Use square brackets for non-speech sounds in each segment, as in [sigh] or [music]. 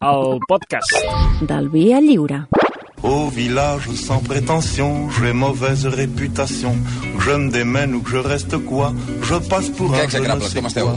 el podcast. Del Via Lliure. Au village sans prétention, j'ai mauvaise réputation. Que je me démène ou que je reste quoi, je passe pour un ne execrables, com esteu?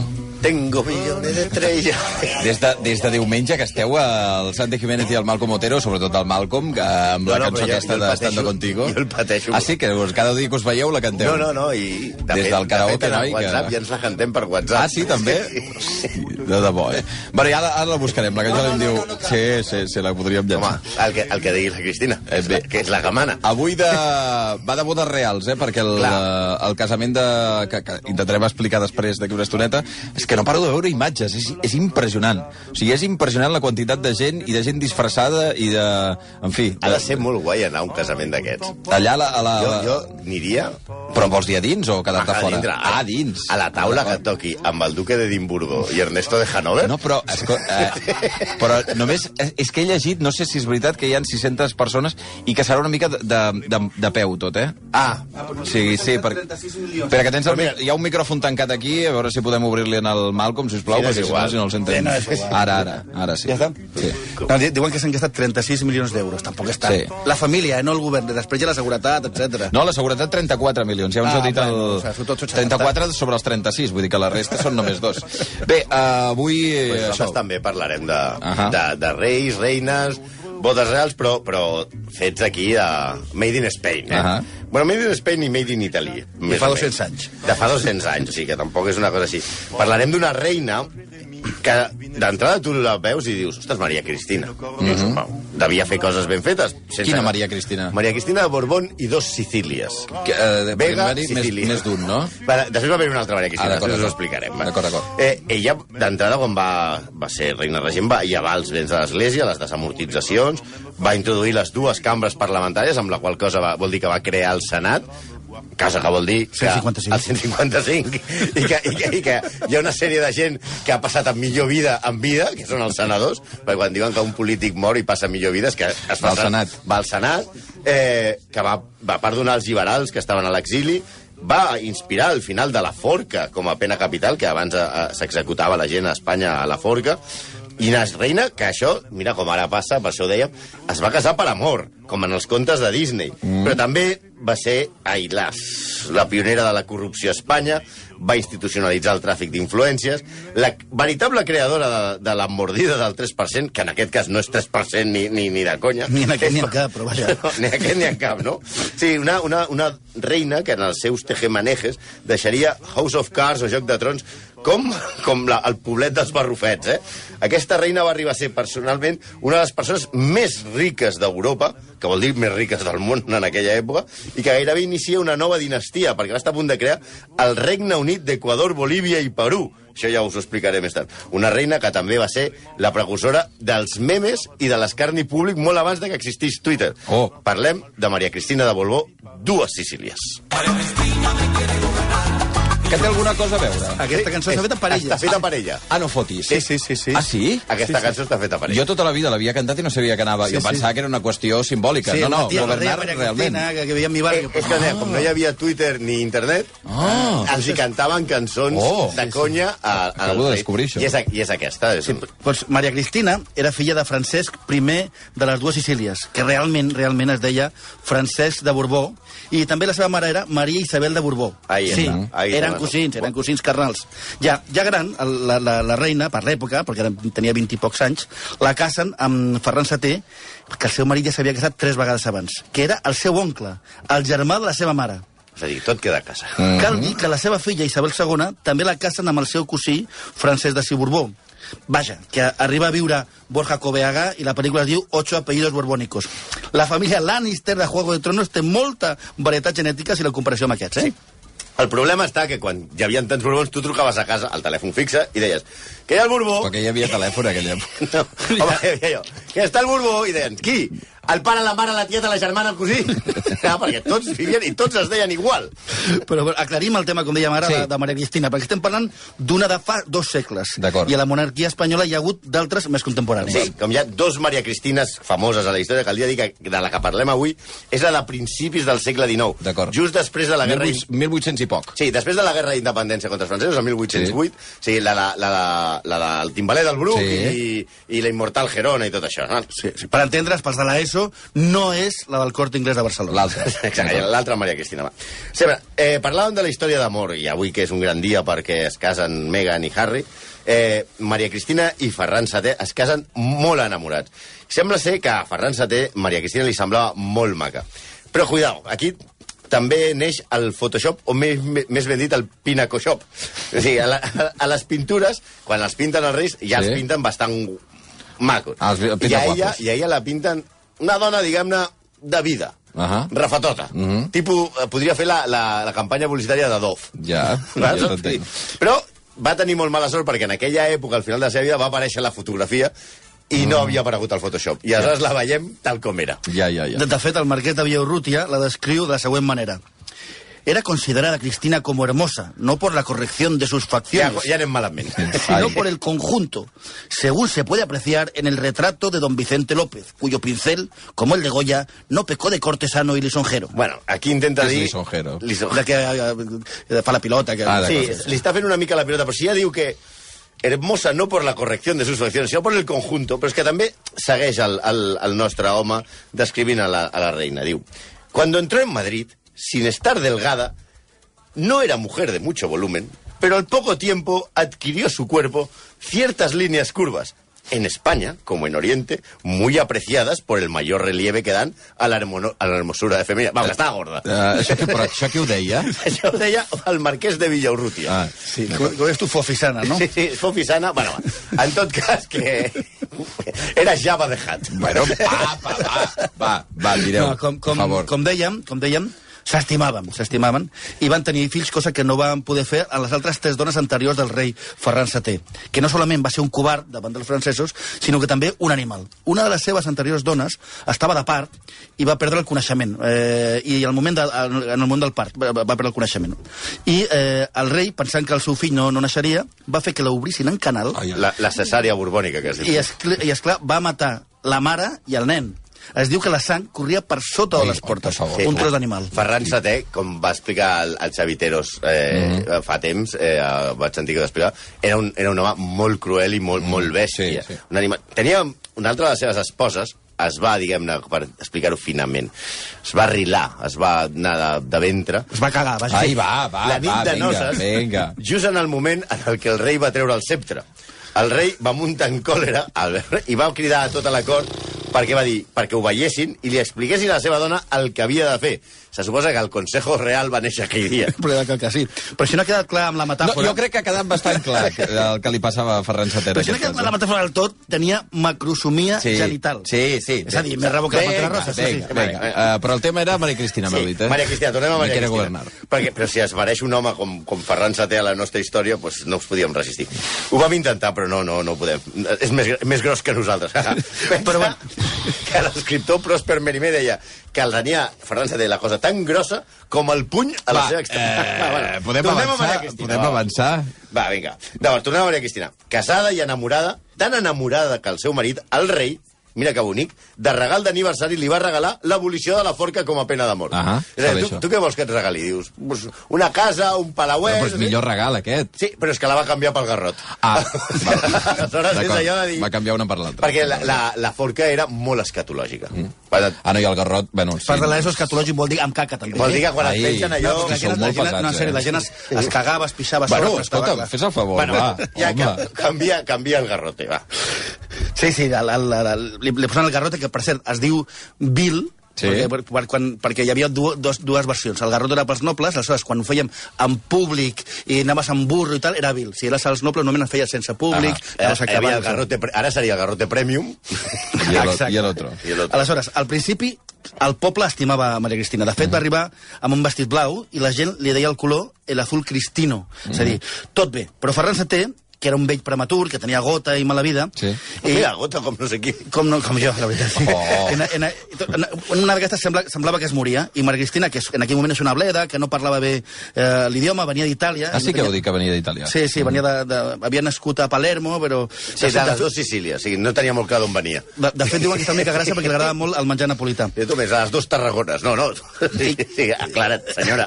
Tengo millones de estrellas. Des de, des de diumenge que esteu al Santi Jiménez i al Malcom Otero, sobretot el Malcom, que amb la No, no, cançó jo- aquesta jo de Estando Contigo. jo el pateixo. Ah, sí? Que cada dia que us veieu la canteu? No, no, no, i de Des fet, del karaoke, de fet, en noi, que- WhatsApp ja ens la cantem per WhatsApp. Ah, sí, també? Hosti, de debò, eh? Bueno, i ara, ara la buscarem. La cançó no, no, em diu... Sí, sí, sí, la podríem Home, llançar. el que, el que digui la Cristina, Eh, és bé. que és la gamana. Avui de... va de bodes reals, eh? Perquè el, Clar. el casament de... Que, que intentarem explicar després d'aquí una estoneta és que no paro de veure imatges, és, és impressionant. O sigui, és impressionant la quantitat de gent i de gent disfressada i de... En fi... Ha de ser molt guai anar a un casament d'aquests. Allà a la... A la... Jo, jo aniria Però vols dir a dins o quedar-te a fora? dintre, Ah, a dins. A la taula que toqui amb el duque d'Edimburgo i Ernesto de Hanover. No, però, esco, eh, però només... És, és que he llegit, no sé si és veritat, que hi ha 600 persones i que serà una mica de, de, de, peu tot, eh? Ah, Sí, sí, per... Espera, que tens el, mi- hi ha un micròfon tancat aquí, a veure si podem obrir-li en el Malcolm, sisplau, Sí, no és perquè si no, igual. si no el. Sí, no és. Ara, ara, ara sí. Ja està? Sí. No, di- diuen que s'han gastat 36 milions d'euros. Tampoc és tant. Sí. La família, eh, no el govern. Després hi ha la seguretat, etc. No, la seguretat 34 milions, ja ens Ah, ho ha dit el... bueno, o sigui, tot- tot s'ha 34 sobre els 36, vull dir que la resta són només dos. Bé, uh, avui... pues eh, nosaltres això, també parlarem de, Ahà. de, de reis, reines, bodes reals, però, però fets aquí de Made in Spain, eh? Ahà. Bueno, Made in Spain i Made in Italy. més fa o menys. 200 anys. De fa 200 anys, o sigui que tampoc és una cosa així. Parlarem d'una reina que d'entrada tu la veus i dius, ostres, Maria Cristina. Mm -hmm. Devia fer coses ben fetes. Sense... Quina Maria Cristina? Maria Cristina de Borbón i dos Sicílies. Que, eh, de- Vega, més, Sicília. més d'un, no? Va, després va haver una altra Maria Cristina, Ah, després us ho explicarem. va. D'acord, d'acord. Eh, ella, d'entrada, quan va, va ser reina regent, va llevar els béns de l'Església, les desamortitzacions, va introduir les dues cambres parlamentàries, amb la qual cosa va, vol dir que va crear el Senat, cosa que vol dir que 155. el 155 i que, i, que, i que hi ha una sèrie de gent que ha passat amb millor vida en vida, que són els senadors, perquè quan diuen que un polític mor i passa millor vida és que es Va al Senat. va al Senat, eh, que va, va perdonar els liberals que estaven a l'exili, va inspirar al final de la forca com a pena capital, que abans eh, eh, s'executava la gent a Espanya a la forca, i una reina que això, mira com ara passa, per això ho dèiem, es va casar per amor, com en els contes de Disney. Mm. Però també va ser ai, la, la pionera de la corrupció a Espanya, va institucionalitzar el tràfic d'influències, la veritable creadora de, de la mordida del 3%, que en aquest cas no és 3% ni, ni, ni de conya. Ni en aquest ni en cap, però vaja. [laughs] no, ni aquest ni en cap, no? Sí, una, una, una reina que en els seus tejemanejes deixaria House of Cards o Joc de Trons com, com la, el poblet dels barrufets, eh? Aquesta reina va arribar a ser personalment una de les persones més riques d'Europa, que vol dir més riques del món en aquella època, i que gairebé inicia una nova dinastia, perquè va estar a punt de crear el Regne Unit d'Equador, Bolívia i Perú. Això ja us ho explicaré més tard. Una reina que també va ser la precursora dels memes i de l'escarni públic molt abans de que existís Twitter. Oh. Parlem de Maria Cristina de Borbó, dues Sicílies. Que té alguna cosa a veure? Aquesta cançó està feta per ella. Està feta per ella. Ah, no fotis. Sí, sí, sí, sí. Ah, sí? Aquesta cançó està feta per ella. Jo tota la vida l'havia cantat i no sabia que anava. Sí, jo sí. pensava que era una qüestió simbòlica. no, no, una tia, governar Maria realment. Que, que mi Eh, barri. és que ah. com no hi havia Twitter ni internet, Ah. els hi cantaven cançons Oh. de conya a, a Acabo de descobrir això. I és, I és aquesta. És Sí, un... doncs Maria Cristina era filla de Francesc I de les dues Sicílies, que realment realment es deia Francesc de Borbó, i també la seva mare era Maria Isabel de Borbó. Ahí sí, ahí eren. Cosins, eren cosins carnals. Ja, ja gran, la, la, la reina, per l'època, perquè tenia 20 i pocs anys, la casen amb Ferran Seté, que el seu marit ja s'havia casat tres vegades abans, que era el seu oncle, el germà de la seva mare. És a dir, tot queda a casa. Mm -hmm. Cal dir que la seva filla, Isabel II, també la casen amb el seu cosí, Francesc de Ciborbó. Vaja, que arriba a viure Borja Coveaga i la pel·lícula es diu Ocho apellidos borbónicos. La família Lannister de Juego de Tronos té molta varietat genètica si la comparació amb aquests, eh? Sí. El problema està que quan hi havia tants borbons, tu trucaves a casa al telèfon fixe i deies que hi ha el borbó... Perquè hi havia telèfon a aquella època. [laughs] No, home, hi havia jo. Que està el borbó i deien, qui? El pare, la mare, la tieta, la germana, el cosí. [laughs] Ah, perquè tots vivien i tots es deien igual. Però bueno, aclarim el tema, com dèiem ara, Sí. de, de Maria Cristina, perquè estem parlant d'una de fa dos segles. I a la monarquia espanyola hi ha hagut d'altres més contemporanis. Sí, com hi ha dos Maria Cristines famoses a la història, que el dia que de la que parlem avui és la de principis del segle XIX. D'acord. Just després de la guerra... 1800, 1800 i poc. Sí, després de la guerra d'independència contra els francesos, el 1808, sí. sí la, la, la, la, la del timbaler del Bruc Sí. i, i la immortal Gerona i tot això. No? Sí, sí. Per entendre's, pels de l'ESO, no és la del Corte Inglés de Barcelona. I [laughs] l'altra Maria Cristina. Va. Sempre, eh, parlàvem de la història d'amor, i avui que és un gran dia perquè es casen Meghan i Harry, eh, Maria Cristina i Ferran Seté es casen molt enamorats. Sembla ser que a Ferran Seté Maria Cristina li semblava molt maca. Però cuidao, aquí també neix el Photoshop, o més, més ben dit, el Pinacoshop. O sigui, a, la, a les pintures, quan els pinten els reis, ja Sí. els pinten bastant macos. Ah, els I a, ella. I a ella la pinten una dona, diguem-ne, de vida. Ahà. Rafatota. Mhm. Tipus, eh, podria fer la, la, la campanya publicitària de Dove. Ja, [laughs] ja t'entenc. Però va tenir molt mala sort perquè en aquella època, al final de la seva vida, va aparèixer la fotografia i no havia aparegut al Photoshop. I aleshores la veiem tal com era. Ja, ja, ja. De, de fet, el Marquès de Villaurrutia la descriu de la següent manera. Era considerada Cristina como hermosa, no por la corrección de sus facciones, anem malament. [laughs] sino por el conjunto, según se puede apreciar en el retrato de don Vicente López, cuyo pincel, como el de Goya, no pecó de cortesano y lisonjero. Bueno, aquí intenta dir... lisonjero? Liso- De que eh, eh, fa la pilota. Que... Ah, Sí, li està fent una mica la pilota, però si ja diu que hermosa no por la corrección de sus facciones, sinó por el conjunto, però és que també segueix el, el, el nostre home descrivint a la, a la reina. Diu, cuando entró en Madrid, sin estar delgada, no era mujer de mucho volumen, pero al poco tiempo adquirió su cuerpo ciertas líneas curvas, en España, como en Oriente, muy apreciadas por el mayor relieve que dan a la, hermono- a la hermosura de femenina. Vamos, que estava gorda. Uh, això, que, però això qui ho deia? [laughs] Això ho deia el marquès de Villaurrutia. Ah, Sí, com, com és tu fofisana, no? Sí, sí, Fofisana, bueno, va. en tot cas, que [laughs] era Java de Hat. Bueno, va, va, va, va, va, direu, No, com, com, per favor. com dèiem, com dèiem, s'estimaven, s'estimaven, i van tenir fills, cosa que no van poder fer a les altres tres dones anteriors del rei Ferran VII, que no solament va ser un covard davant dels francesos, sinó que també un animal. Una de les seves anteriors dones estava de part i va perdre el coneixement, eh, i al moment de, en el moment del part va, va perdre el coneixement. I eh, el rei, pensant que el seu fill no, no naixeria, va fer que l'obrissin en canal Ai, La, la cesària borbònica, que es diu. i, escl i esclar, va matar la mare i el nen. Es diu que la sang corria per sota de les portes. favor. un tros d'animal. Ferran VII, com va explicar el, el Xaviteros eh, mm. fa temps, eh, vaig sentir que ho explicava, era un, era un home molt cruel i molt, mm. molt bèstia. sí, sí. Un animal... Tenia una altra de les seves esposes, es va, diguem-ne, per explicar-ho finament, es va rilar, es va anar de, de ventre, Es va cagar, vaja. Ai, va, va, la nit va, de vinga, noces, vinga. just en el moment en el que el rei va treure el sceptre. El rei va muntar en còlera rei, i va cridar a tota la cort perquè va dir, perquè ho veiessin i li expliquessin a la seva dona el que havia de fer. Se suposa que el Consejo Real va néixer aquell dia. [laughs] Però que, que sí. Però si no ha quedat clar amb la No, metàfora... jo crec que ha quedat bastant clar que- el que li passava a Ferran Sater. Però si no ha quedat clar la metàfora del tot, tenia macrosomia sí, genital. Sí, sí. És a dir, més rabo que la pantalla rosa, això sí. Uh, però el tema era Maria Cristina, m'heu dit, eh? Maria Cristina, tornem a Maria quiere Cristina. governar. Perquè, però si es mereix un home com, com Ferran Seté a la nostra història, doncs no ens podíem resistir. Ho vam intentar, però no, no, no ho podem. És més, més gros que nosaltres. [laughs] Però bueno. que l'escriptor Prosper Merimé deia que el tenia Ferran Seté la cosa tan grossa com el puny a la Va, seva extremitat. eh, Va, bueno, podem tornem a avançar, Maria Cristina, podem va, va. avançar. Va, vinga. Llavors, tornem a Maria Cristina. Casada i enamorada, tan enamorada que el seu marit, el rei, mira que bonic, de regal d'aniversari li va regalar l'abolició de la forca com a pena de mort. Ahà, és a dir, tu, tu què vols que et regali? Dius, pues, una casa, un palauet... Però és millor regal, aquest. Sí, però és que la va canviar pel garrot. Ah, [laughs] va. Aleshores és allò de dir... Va canviar una per l'altra. Perquè la, la, la forca era molt escatològica. Mm. Ah, no, i el garrot... Bueno, sí. Part de l'ESO escatològic vol dir amb caca, també. Vol dir que quan Ai, es pengen allò... No, que la gent, molt la gent, pesats, no, en sèrio, eh? la gent es, es cagava, es pixava a Bueno, sobre, escolta, fes el favor, Bueno, va, ja home. ca canvia, canvia el garrote, va. Sí, sí, el, el, el, li, li posen el garrote, que per cert es diu Bill, Sí. perquè, per, per, quan, perquè hi havia du, dos, dues versions. El garrot era pels nobles, aleshores, quan ho fèiem en públic i anaves amb burro i tal, era Bill. Si eres els nobles, només es feia sense públic, Eh, anaves a hi havia el garrote, ara seria el garrote premium. [laughs] I l'altre. Aleshores, al principi, el poble estimava Maria Cristina. De fet, va arribar amb un vestit blau i la gent li deia el color el azul cristino. És a dir, tot bé. Però Ferran VII que era un vell prematur, que tenia gota i mala vida. Sí. I, Mira, gota, com no sé qui. com, no, com jo, la veritat. Sí. Oh. En, en, en, en una d'aquestes sembla, semblava que es moria, i Maria Cristina, que en aquell moment és una bleda, que no parlava bé eh, l'idioma, venia d'Itàlia. Ah, sí que No heu dit que venia d'Itàlia. Sí, sí, venia de, de, havia nascut a Palermo, però... Sí, de les dues Sicílies. O sigui, no tenia molt clar d'on venia. De, de fet, diuen que està una mica gràcia perquè li agrada molt el menjar napolità. I tu més, a les dues Tarragones. No, no. Sí, sí, aclara't, senyora.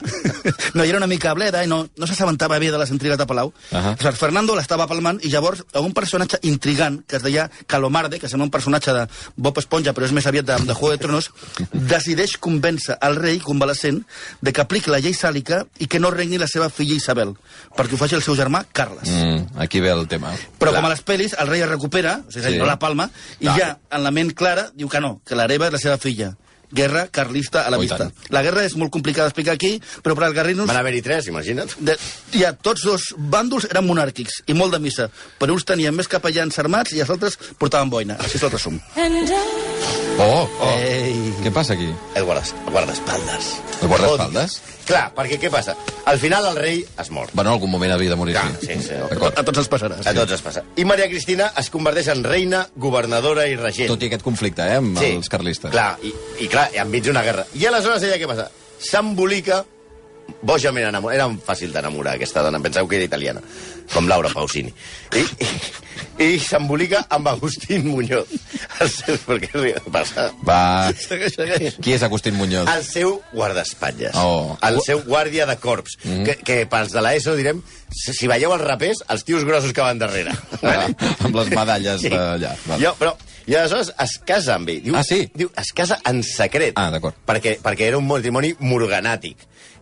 No, i era una mica bleda i no, no s'assabentava bé de les intrigues de Palau. Uh. -huh. Fernando l'estava palmant i llavors un personatge intrigant que es deia Calomarde, que sembla un personatge de Bob Esponja, però és més aviat de, de Juego de Tronos, decideix convèncer el rei convalescent de que apliqui la llei sàlica i que no regni la seva filla Isabel, perquè ho faci el seu germà Carles. Mm. Aquí ve el tema. Però Clar. com a les pel·lis, el rei es recupera, o sigui, Sí. no la palma, i Clar. ja en la ment clara diu que no, que l'hereva és la seva filla. Guerra carlista a la Oh, vista. tant. La guerra és molt complicada d'explicar aquí, però per als guerrinos... Van haver-hi tres, imagina't. De, ja, tots dos bàndols eren monàrquics i molt de missa, però uns tenien més capellans armats i els altres portaven boina. Així és el resum. Oh, oh. Ei. Què passa aquí? El guardaespaldes. El guardaespaldes? Clar, perquè què passa? Al final el rei es mor. Bueno, en algun moment havia de morir, Clar, sí. sí, sí. A tots els passarà. A tots es passa. I Maria Cristina es converteix en reina, governadora i regent. Tot i aquest conflicte, eh, amb Sí, els carlistes. Clar, i, i clar, enmig d'una guerra. I aleshores ella què passa? S'embolica bojament enamorada. Era fàcil d'enamorar, aquesta dona. Penseu que era italiana, com Laura Pausini. I, i, i s'embolica amb Agustín Muñoz. El seu, per què passa? Va, Segueix, segueix. qui és Agustín Muñoz? El seu guardaespatlles. Oh. El seu guàrdia de corps. Mm -hmm. que, que pels de l'ESO direm, si veieu els rapers, els tios grossos que van darrere. [laughs] Vale? amb les medalles Sí. d'allà. Vale. Jo, però, I aleshores es casa amb ell. Diu, Ah, sí? Diu, es casa en secret. Ah, d'acord. Perquè, perquè era un matrimoni morganàtic.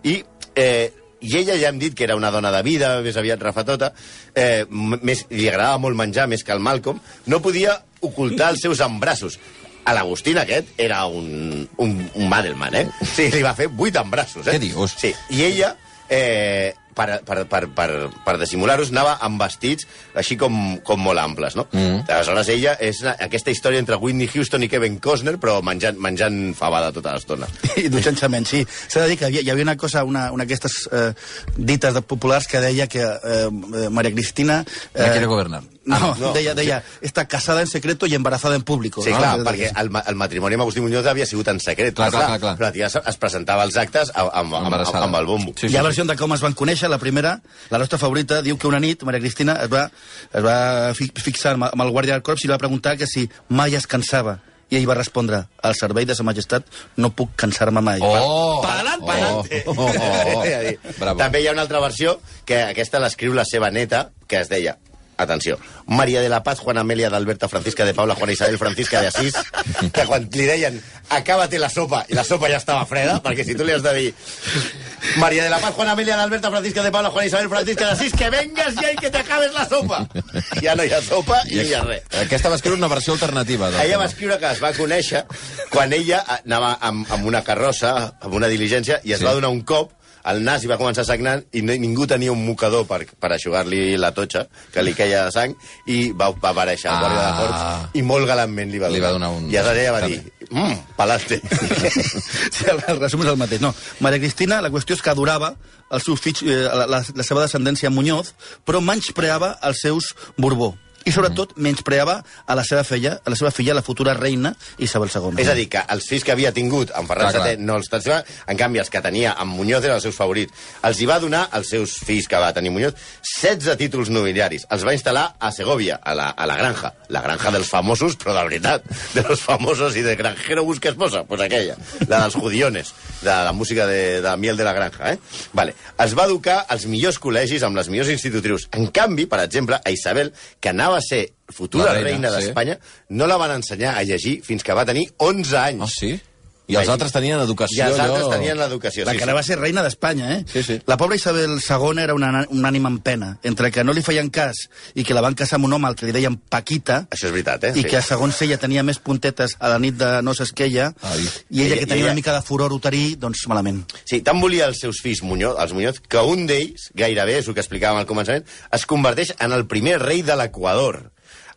I, eh, I ella ja hem dit que era una dona de vida, més aviat rafatota, eh, més, li agradava molt menjar més que el Malcolm, no podia ocultar els seus embrassos. A l'Agustín aquest era un, un, un Madelman, eh? Sí, li va fer vuit embrassos, eh? Què dius? Sí, i ella, eh, per, per, per, per, per dissimular-los, anava amb vestits així com, com molt amples, no? Mm. Aleshores, ella és una, aquesta història entre Whitney Houston i Kevin Costner, però menjant, menjant fabada tota l'estona. I dutxant-se menys, sí. S'ha de dir que hi havia, hi havia una cosa, una, una d'aquestes eh, dites de populars que deia que eh, eh, Maria Cristina... No quiere gobernar. No, Ah, no. no, deia, deia, està casada en secreto i embarazada en público. Sí, no? clar, Deia- perquè el, el matrimoni amb Agustí Muñoz havia sigut en secret. Clar, però, clar, clar, clar. Però la tia es, es presentava als actes amb, amb, amb, amb el bombo. Sí, Hi ha versió de com es van conèixer. La primera, la nostra favorita, diu que una nit Maria Cristina es va, es va fi- fixar amb, amb el guàrdia del corps i li va preguntar que si mai es cansava. I ell va respondre, al servei de sa majestat no puc cansar-me mai. Oh! Pa'lant, Oh! Oh! [laughs] oh, oh. Bravo. També hi ha una altra versió, que aquesta l'escriu la seva neta, que es deia atenció, Maria de la Paz, Juana Amelia d'Alberta, Francisca de Paula, Juana Isabel, Francisca de Asís, [laughs] que quan li deien acábate la sopa, i la sopa ja estava freda, perquè si tu li has de dir Maria de la Paz, Juana Amelia d'Alberta, Francisca de Paula, Juana Isabel, Francisca de Asís, que vengas ja i que te acabes la sopa. Ja no hi ha sopa i no hi ha res. Aquesta va escriure una versió alternativa. del Ella va escriure que es va conèixer quan ella anava amb, amb una carrossa, amb una diligència, i es sí. va donar un cop al nas i va començar sagnant i no, ningú tenia un mocador per, per aixugar-li la totxa, que li queia de sang, i va, va aparèixer el Ah. guàrdia de corps i molt galantment li va donar. Li va donar un- I aleshores ella va dir, mmm, palante. [laughs] Sí, el, el resum és el mateix. No, Maria Cristina, la qüestió és que adorava el seu fill, eh, la, la, la seva descendència Muñoz, però menyspreava els seus Borbó. I sobretot menyspreava a la seva filla, a la seva filla, la futura reina Isabel II. És a dir, que els fills que havia tingut amb Ferran Clar, clar. VII no els tenia, en canvi els que tenia amb Muñoz eren els seus favorits. Els hi va donar als seus fills que va tenir Muñoz 16 títols nobiliaris. Els va instal·lar a Segovia, a la, a la granja. La granja dels famosos, però de veritat, de los famosos i de granjero busca esposa, pues aquella, la dels judiones, de la música de, de Miel de la Granja, eh? Vale. Es va educar als millors col·legis amb les millors institutrius. En canvi, per exemple, a Isabel, que anava a ser futura La reina, reina, reina sí. d'Espanya, no la van ensenyar a llegir fins que va tenir 11 anys. Ah, sí? I els altres tenien educació, I els altres allò- tenien l'educació. La sí, que sí. va ser reina d'Espanya, eh? Sí, sí. La pobra Isabel II era una, una ànima en pena. Entre que no li feien cas i que la van casar amb un home al que li deien Paquita, Això és veritat, eh? i que segons ella tenia més puntetes a la nit de noces que ella, Ai. i ella I- que i tenia ella- una mica de furor uterí, doncs malament. Sí, tant volia els seus fills Muñoz, els Muñoz, que un d'ells, gairebé, és el que explicàvem al començament, es converteix en el primer rei de l'Equador.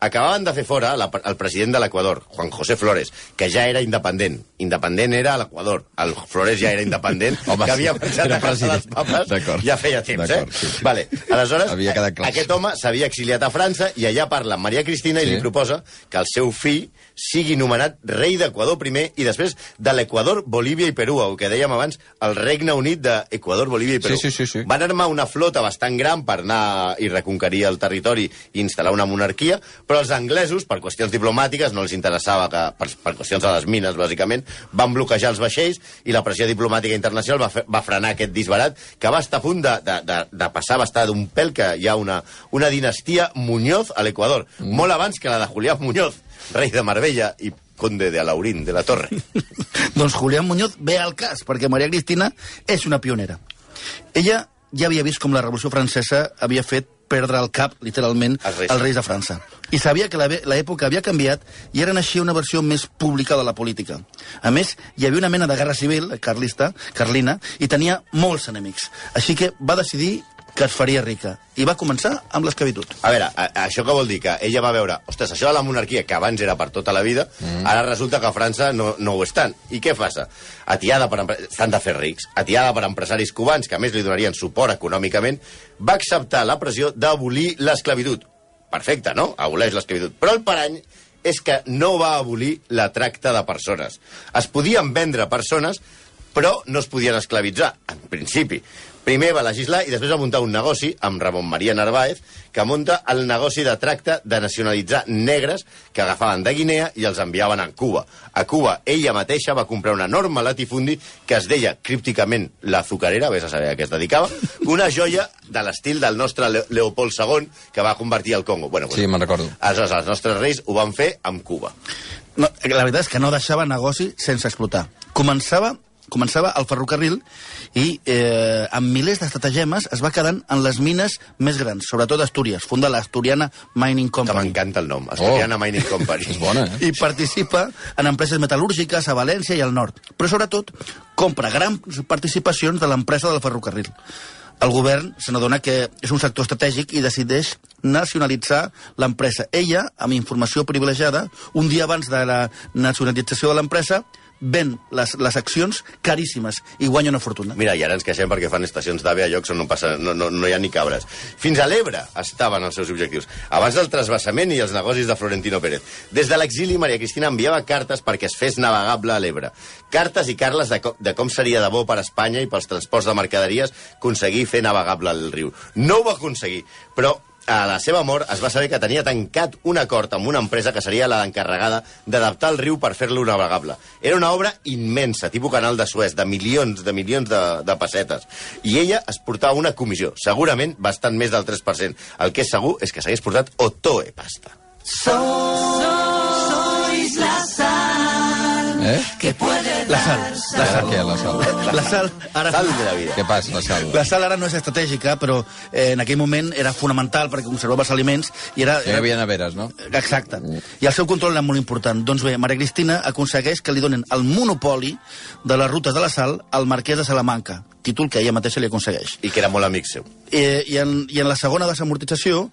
Acabaven de fer fora la, el president de l'Equador, Juan José Flores, que ja era independent. Independent era l'Equador. El Flores ja era independent, [laughs] Home, que havia marxat a casa dels papes ja feia temps, eh? Sí. Vale. Aleshores, Havia aquest home s'havia exiliat a França i allà parla amb Maria Cristina i Sí. li proposa que el seu fill sigui nomenat rei d'Equador primer i després de l'Equador, Bolívia i Perú, el que dèiem abans, el Regne Unit d'Equador, Bolívia i Perú. Sí, sí, sí, sí. Van armar una flota bastant gran per anar i reconquerir el territori i instal·lar una monarquia, però els anglesos, per qüestions diplomàtiques, no els interessava que, per, per qüestions de les mines, bàsicament, van bloquejar els vaixells i la pressió diplomàtica internacional va, fer, va frenar aquest disbarat que va estar a punt de, de, de, de passar, va estar d'un pèl que hi ha una, una dinastia Muñoz a l'Equador, mm. molt abans que la de Julián Muñoz, rei de Marbella i conde de Alaurín, de la Torre. [laughs] doncs Julián Muñoz ve al cas, perquè Maria Cristina és una pionera. Ella ja havia vist com la Revolució Francesa havia fet perdre el cap, literalment, Als reis. als reis de França. I sabia que la- l'època havia canviat i ara naixia una versió més pública de la política. A més, hi havia una mena de guerra civil, carlista, carlina, i tenia molts enemics. Així que va decidir que es faria rica. I va començar amb l'esclavitud. A veure, a, a, això què vol dir? Que ella va veure, ostres, això de la monarquia, que abans era per tota la vida, mm. ara resulta que a França no, no ho estan. I què passa? Atiada per... Estan de fer rics. Atiada per empresaris cubans, que a més li donarien suport econòmicament, va acceptar la pressió d'abolir l'esclavitud. Perfecte, no? Aboleix l'esclavitud. Però el parany és que no va abolir la tracta de persones. Es podien vendre persones, però no es podien esclavitzar, en principi. Primer va legislar i després va muntar un negoci amb Ramon Maria Narváez que munta el negoci de tracte de nacionalitzar negres que agafaven de Guinea i els enviaven a Cuba. A Cuba ella mateixa va comprar un enorme latifundi que es deia crípticament l'azucarera, vés a saber a què es dedicava, [laughs] una joia de l'estil del nostre Le Leopold II que va convertir el Congo. Bueno, Sí, me'n recordo. Aleshores, els nostres reis ho van fer amb Cuba. No, la veritat és que no deixava negoci sense explotar. Començava començava el ferrocarril i eh, amb milers d'estratagemes es va quedant en les mines més grans, sobretot d'Astúries. Funda l'Asturiana Mining Que Company. m'encanta el nom. Asturiana Mining Company. [laughs] És bona, eh? I participa en empreses metal·lúrgiques a València i al nord. Però sobretot compra grans participacions de l'empresa del ferrocarril. El govern se n'adona que és un sector estratègic i decideix nacionalitzar l'empresa. Ella, amb informació privilegiada, un dia abans de la nacionalització de l'empresa, ven les, les accions caríssimes i guanya una fortuna. Mira, i ara ens queixem perquè fan estacions d'AVE a llocs on no, passa, no, no, no hi ha ni cabres. Fins a l'Ebre estaven els seus objectius, abans del trasbassament i els negocis de Florentino Pérez. Des de l'exili, Maria Cristina enviava cartes perquè es fes navegable a l'Ebre. Cartes i carles de, co de com seria de bo per Espanya i pels transports de mercaderies aconseguir fer navegable el riu. No ho va aconseguir, però a la seva mort es va saber que tenia tancat un acord amb una empresa que seria la encarregada d'adaptar el riu per fer-lo navegable. Era una obra immensa, tipus canal de Suez, de milions de milions de, de pessetes. I ella es portava una comissió, segurament bastant més del 3%. El que és segur és que s'hagués portat Otoe pasta. Eh? La sal. La sal. què, la sal? La sal ara... Sal de la vida. Què passa, la sal? La sal ara no és estratègica, però eh, en aquell moment era fonamental perquè conservava els aliments i era... Hi havia neveres, no? Exacte. I el seu control era molt important. Doncs bé, Maria Cristina aconsegueix que li donen el monopoli de les rutes de la sal al marquès de Salamanca, títol que ella mateixa li aconsegueix. I que era molt amic seu. Eh, i, en, I en la segona desamortització,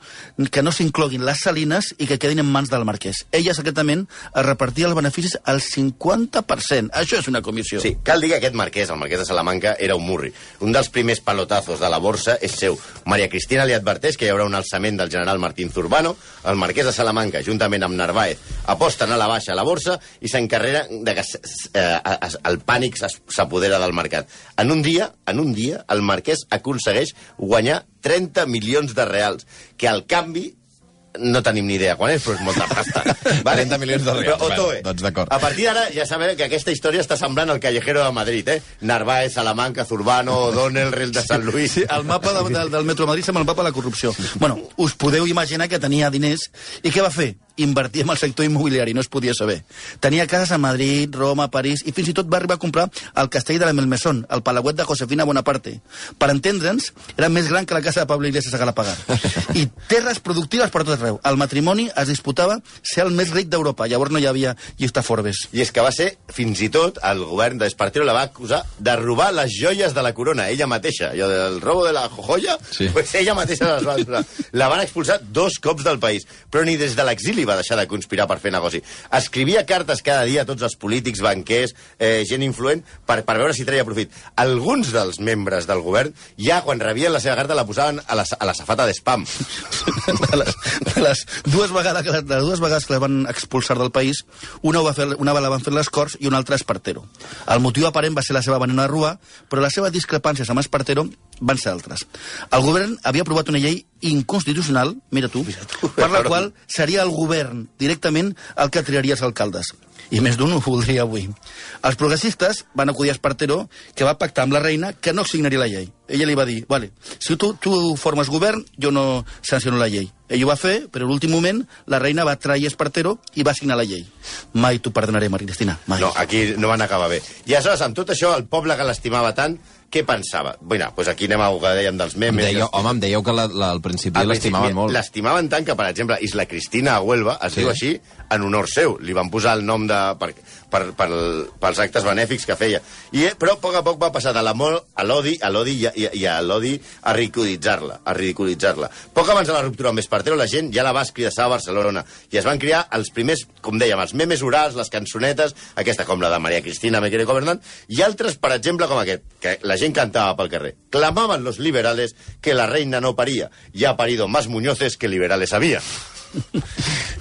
que no s'incloguin les salines i que quedin en mans del marquès. Ella secretament es repartia els beneficis al 50%. Això és una comissió. Sí, cal dir que aquest marquès, el marquès de Salamanca, era un murri. Un dels primers pelotazos de la borsa és seu. Maria Cristina li adverteix que hi haurà un alçament del general Martín Zurbano, el marquès de Salamanca, juntament amb Narváez, aposten a la baixa a la borsa i s'encarreren de que eh, el pànic s'apodera del mercat. En un dia, en un dia, el marquès aconsegueix guanyar 30 milions de reals, que al canvi no tenim ni idea quan és, però és molta pasta. [laughs] 30 milions de reals, Però, Otoe, bueno, doncs d'acord. A partir d'ara ja sabem que aquesta història està semblant al Callejero de Madrid, eh? Narváez, Salamanca, Zurbano, O'Donnell, [laughs] Real de Sant Luis... Sí, el mapa de, del, del Metro Madrid sembla el mapa de la corrupció. Bueno, us podeu imaginar que tenia diners i què va fer? Invertir en el sector immobiliari, no es podia saber. Tenia cases a Madrid, Roma, París i fins i tot va arribar a comprar el castell de la Melmesón, el palauet de Josefina Bonaparte. Per entendre'ns, era més gran que la casa de Pablo Iglesias a Galapagar. [laughs] I terres productives per tot arreu. El matrimoni es disputava ser el més ric d'Europa. Llavors no hi havia llista Forbes. I és que va ser, fins i tot, el govern d'Espartero la va acusar de robar les joies de la corona, ella mateixa. Allò del robo de la joia, Sí. pues ella mateixa les va donar. La van expulsar dos cops del país, però ni des de l'exili Willy va deixar de conspirar per fer negoci. Escrivia cartes cada dia a tots els polítics, banquers, eh, gent influent, per, per veure si treia profit. Alguns dels membres del govern, ja quan rebien la seva carta, la posaven a la, a la safata de spam. de les, de les dues vegades que, de les dues vegades que la van expulsar del país, una, va fer, una la van fer les Corts i una altra Espartero. El motiu aparent va ser la seva venena de rua, però les seves discrepàncies amb Espartero van ser altres. El govern havia aprovat una llei inconstitucional, mira tu, per la qual seria el govern directament el que triaria els alcaldes. I més d'un ho voldria avui. Els progressistes van acudir a Espartero, que va pactar amb la reina que no signaria la llei. Ella li va dir, vale, si tu, tu formes govern, jo no sanciono la llei. Ell ho va fer, però a l'últim moment la reina va trair Espartero i va signar la llei. Mai t'ho perdonaré, Maria Cristina, mai. No, aquí no van acabar bé. I aleshores, amb tot això, el poble que l'estimava tant, què pensava? Bé, doncs aquí anem al que dèiem dels Em memes. dèieu, dels- home, em dèieu que la, la, al principi l'estimaven molt. L'estimaven tant que, per exemple, Isla Cristina a Huelva es Sí. diu així en honor seu. Li van posar el nom de, per, per, per, pels actes benèfics que feia. I, eh, però a poc a poc va passar de l'amor a l'odi, a l'odi i, i, i a l'odi a ridiculitzar-la. a ridiculitzar-la. Poc abans de la ruptura amb Espartero, la gent ja la va escridassar a Barcelona i es van crear els primers, com dèiem, els memes orals, les cançonetes, aquesta com la de Maria Cristina, me quiere gobernar, i altres, per exemple, com aquest, que la gent cantava pel carrer. Clamaban los liberales que la reina no paría. Ya ha parido más Muñozes que liberales había.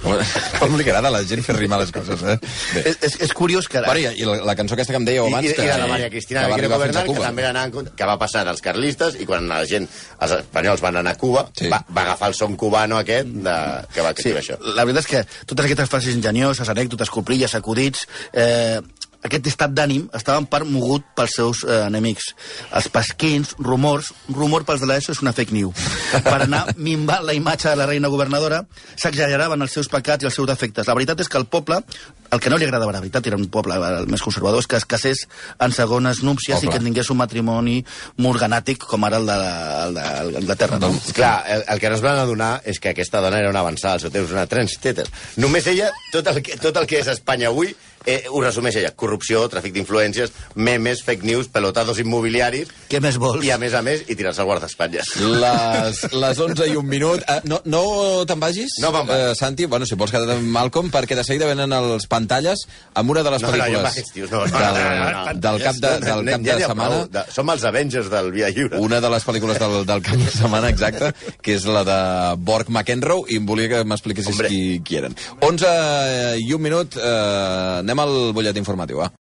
Com, li agrada a la gent fer rimar les coses, eh? Bé. És, és, és curiós que... Bueno, i, i la, la cançó aquesta que em dèieu I, abans... i, que, i la de Maria Cristina, que que, a que també en contra- que va passar dels carlistes, i quan la gent, els espanyols van anar a Cuba, Sí. va, va agafar el son cubano aquest de, que va escriure això. La veritat és que totes aquestes frases ingenioses, anècdotes, coprilles, acudits... Eh, aquest estat d'ànim estava en part mogut pels seus eh, enemics. Els pesquins, rumors... Rumor pels de l'ESO és una fake news. Per anar [laughs] minvant la imatge de la reina governadora, s'exageraven els seus pecats i els seus defectes. La veritat és que el poble, el que no li agradava, la veritat, era un poble el més conservador, és que es casés en segones núpcies Oh, i que tingués un matrimoni morganàtic com ara el de, el de, el d'Anglaterra. No? Clar, el, el que no es van adonar és que aquesta dona era una avançada al seu temps, una transteter. Només ella, tot el que, tot el que és Espanya avui, eh, ho resumeix ella. Corrupció, tràfic d'influències, memes, fake news, pelotados immobiliaris, Què més vols? i a més a més, i tirar-se al guardaespatlles. Les, les 11 i un minut. Uh, no no te'n vagis, No eh, Santi? Bueno, si vols quedar amb Malcolm, perquè de seguida venen els pantalles amb una de les No, no, pel·lícules vaig, tios, no, no, del, no, no, no. del cap de, del cap de setmana. De, som els Avengers del Via Lliure. Una de les pel·lícules del, del cap de setmana, exacte, que és la de Borg McEnroe, i em volia que m'expliquessis qui, qui eren. 11 i un minut, eh, anem al butllet informatiu, va.